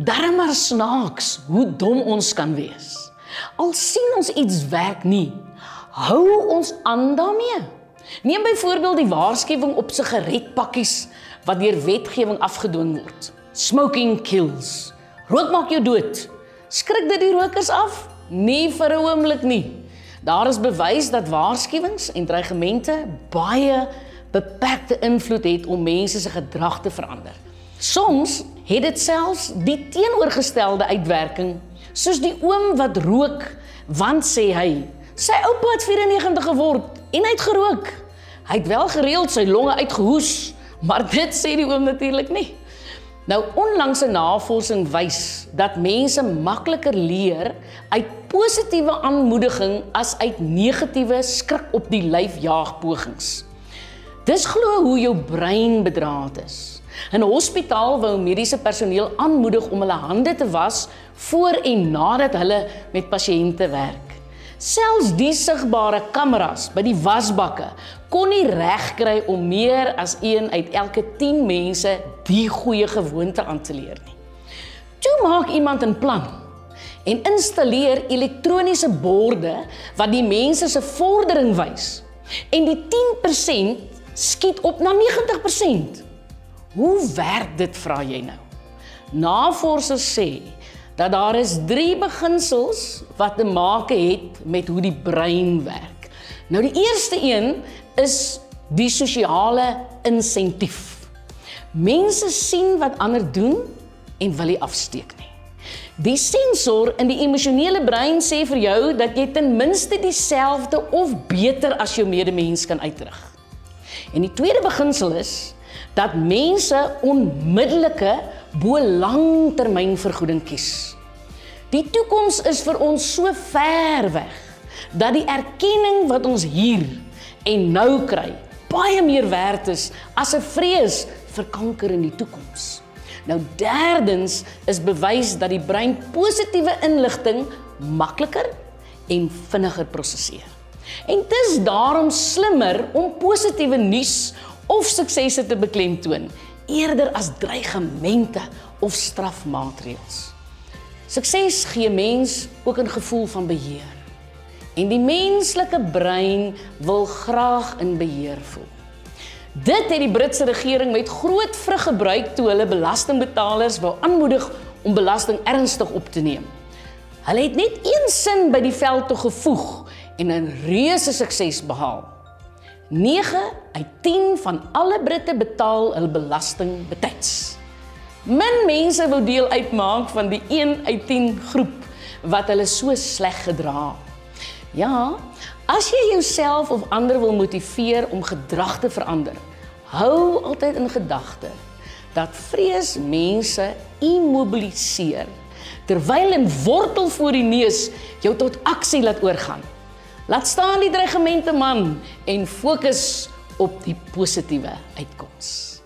Darm maar snaaks hoe dom ons kan wees. Al sien ons iets werk nie, hou ons aan daarmee. Neem byvoorbeeld die waarskuwing op sigaretpakkies wat deur wetgewing afgedwing word. Smoking kills. Rook maak jou dood. Skrik dit die rokers af? Nie vir 'n oomblik nie. Daar is bewys dat waarskuwings en dreigemente baie beperkte invloed het om mense se gedrag te verander. Soms het dit selfs die teenoorgestelde uitwerking, soos die oom wat rook, want sê hy, sy oupa het 94 geword en hy het gerook. Hy het wel gereeld sy longe uitgehoes, maar dit sê die oom natuurlik nie. Nou onlangse navorsing wys dat mense makliker leer uit positiewe aanmoediging as uit negatiewe skrik op die lyf jaag pogings. Dis glo hoe jou brein bedraad is. In 'n hospitaal wou mediese personeel aanmoedig om hulle hande te was voor en nadat hulle met pasiënte werk. Selfs die sigbare kameras by die wasbakke kon nie regkry om meer as een uit elke 10 mense die goeie gewoonte aan te leer nie. Toe maak iemand 'n plan en installeer elektroniese borde wat die mense se vordering wys. En die 10% skiet op na 90%. Hoe werk dit vra jy nou? Navorsers sê dat daar is 3 beginsels wat te maak het met hoe die brein werk. Nou die eerste een is die sosiale insentief. Mense sien wat ander doen en wil nie afsteek nie. Die sensor in die emosionele brein sê vir jou dat jy ten minste dieselfde of beter as jou medemens kan uitdruk. En die tweede beginsel is dat mense onmiddellike bo langtermynvergoeding kies. Die toekoms is vir ons so ver weg dat die erkenning wat ons hier en nou kry baie meer werd is as 'n vrees vir kanker in die toekoms. Nou derdens is bewys dat die brein positiewe inligting makliker en vinniger prosesseer. En dis daarom slimmer om positiewe nuus of suksesse te beklemtoon eerder as dreigemente of strafmaatreëls. Sukses gee mens ook 'n gevoel van beheer. En die menslike brein wil graag in beheer voel. Dit het die Britse regering met groot vrug gebruik toe hulle belastingbetalers wou aanmoedig om belasting ernstig op te neem. Hulle het net een sin by die veld toe gevoeg en 'n reuse sukses behaal. 9 uit 10 van alle Britte betaal hul belasting betyds. Min mense wou deel uitmaak van die 1 uit 10 groep wat hulle so sleg gedra. Ja, As jy jouself of ander wil motiveer om gedrag te verander, hou altyd in gedagte dat vrees mense immobiliseer terwyl 'n wortel voor die neus jou tot aksie laat oorgaan. Laat staan die dreigemente man en fokus op die positiewe uitkoms.